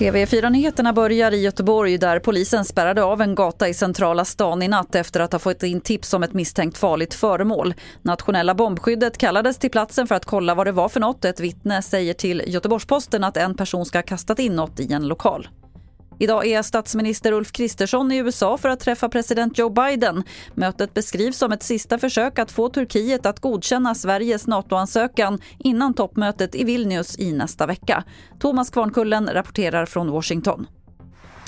TV4-nyheterna börjar i Göteborg där polisen spärrade av en gata i centrala stan i natt efter att ha fått in tips om ett misstänkt farligt föremål. Nationella bombskyddet kallades till platsen för att kolla vad det var för något. Ett vittne säger till Göteborgs-Posten att en person ska ha kastat in något i en lokal. Idag är statsminister Ulf Kristersson i USA för att träffa president Joe Biden. Mötet beskrivs som ett sista försök att få Turkiet att godkänna Sveriges NATO-ansökan innan toppmötet i Vilnius i nästa vecka. Thomas Kvarnkullen rapporterar från Washington.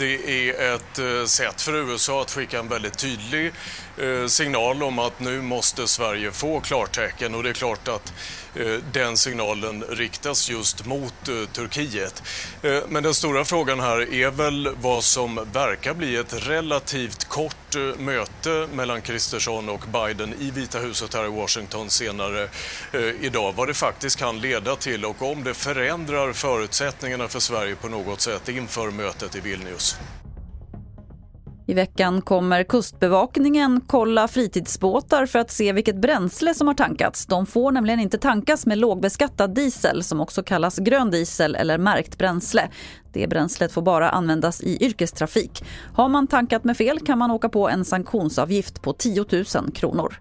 Det är ett eh, sätt för USA att skicka en väldigt tydlig eh, signal om att nu måste Sverige få klartecken och det är klart att eh, den signalen riktas just mot Turkiet. Men den stora frågan här är väl vad som verkar bli ett relativt kort möte mellan Kristersson och Biden i Vita huset här i Washington senare idag. Vad det faktiskt kan leda till och om det förändrar förutsättningarna för Sverige på något sätt inför mötet i Vilnius. I veckan kommer Kustbevakningen kolla fritidsbåtar för att se vilket bränsle som har tankats. De får nämligen inte tankas med lågbeskattad diesel som också kallas grön diesel eller märkt bränsle. Det bränslet får bara användas i yrkestrafik. Har man tankat med fel kan man åka på en sanktionsavgift på 10 000 kronor.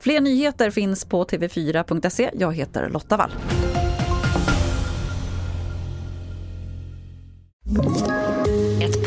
Fler nyheter finns på tv4.se. Jag heter Lotta Wall.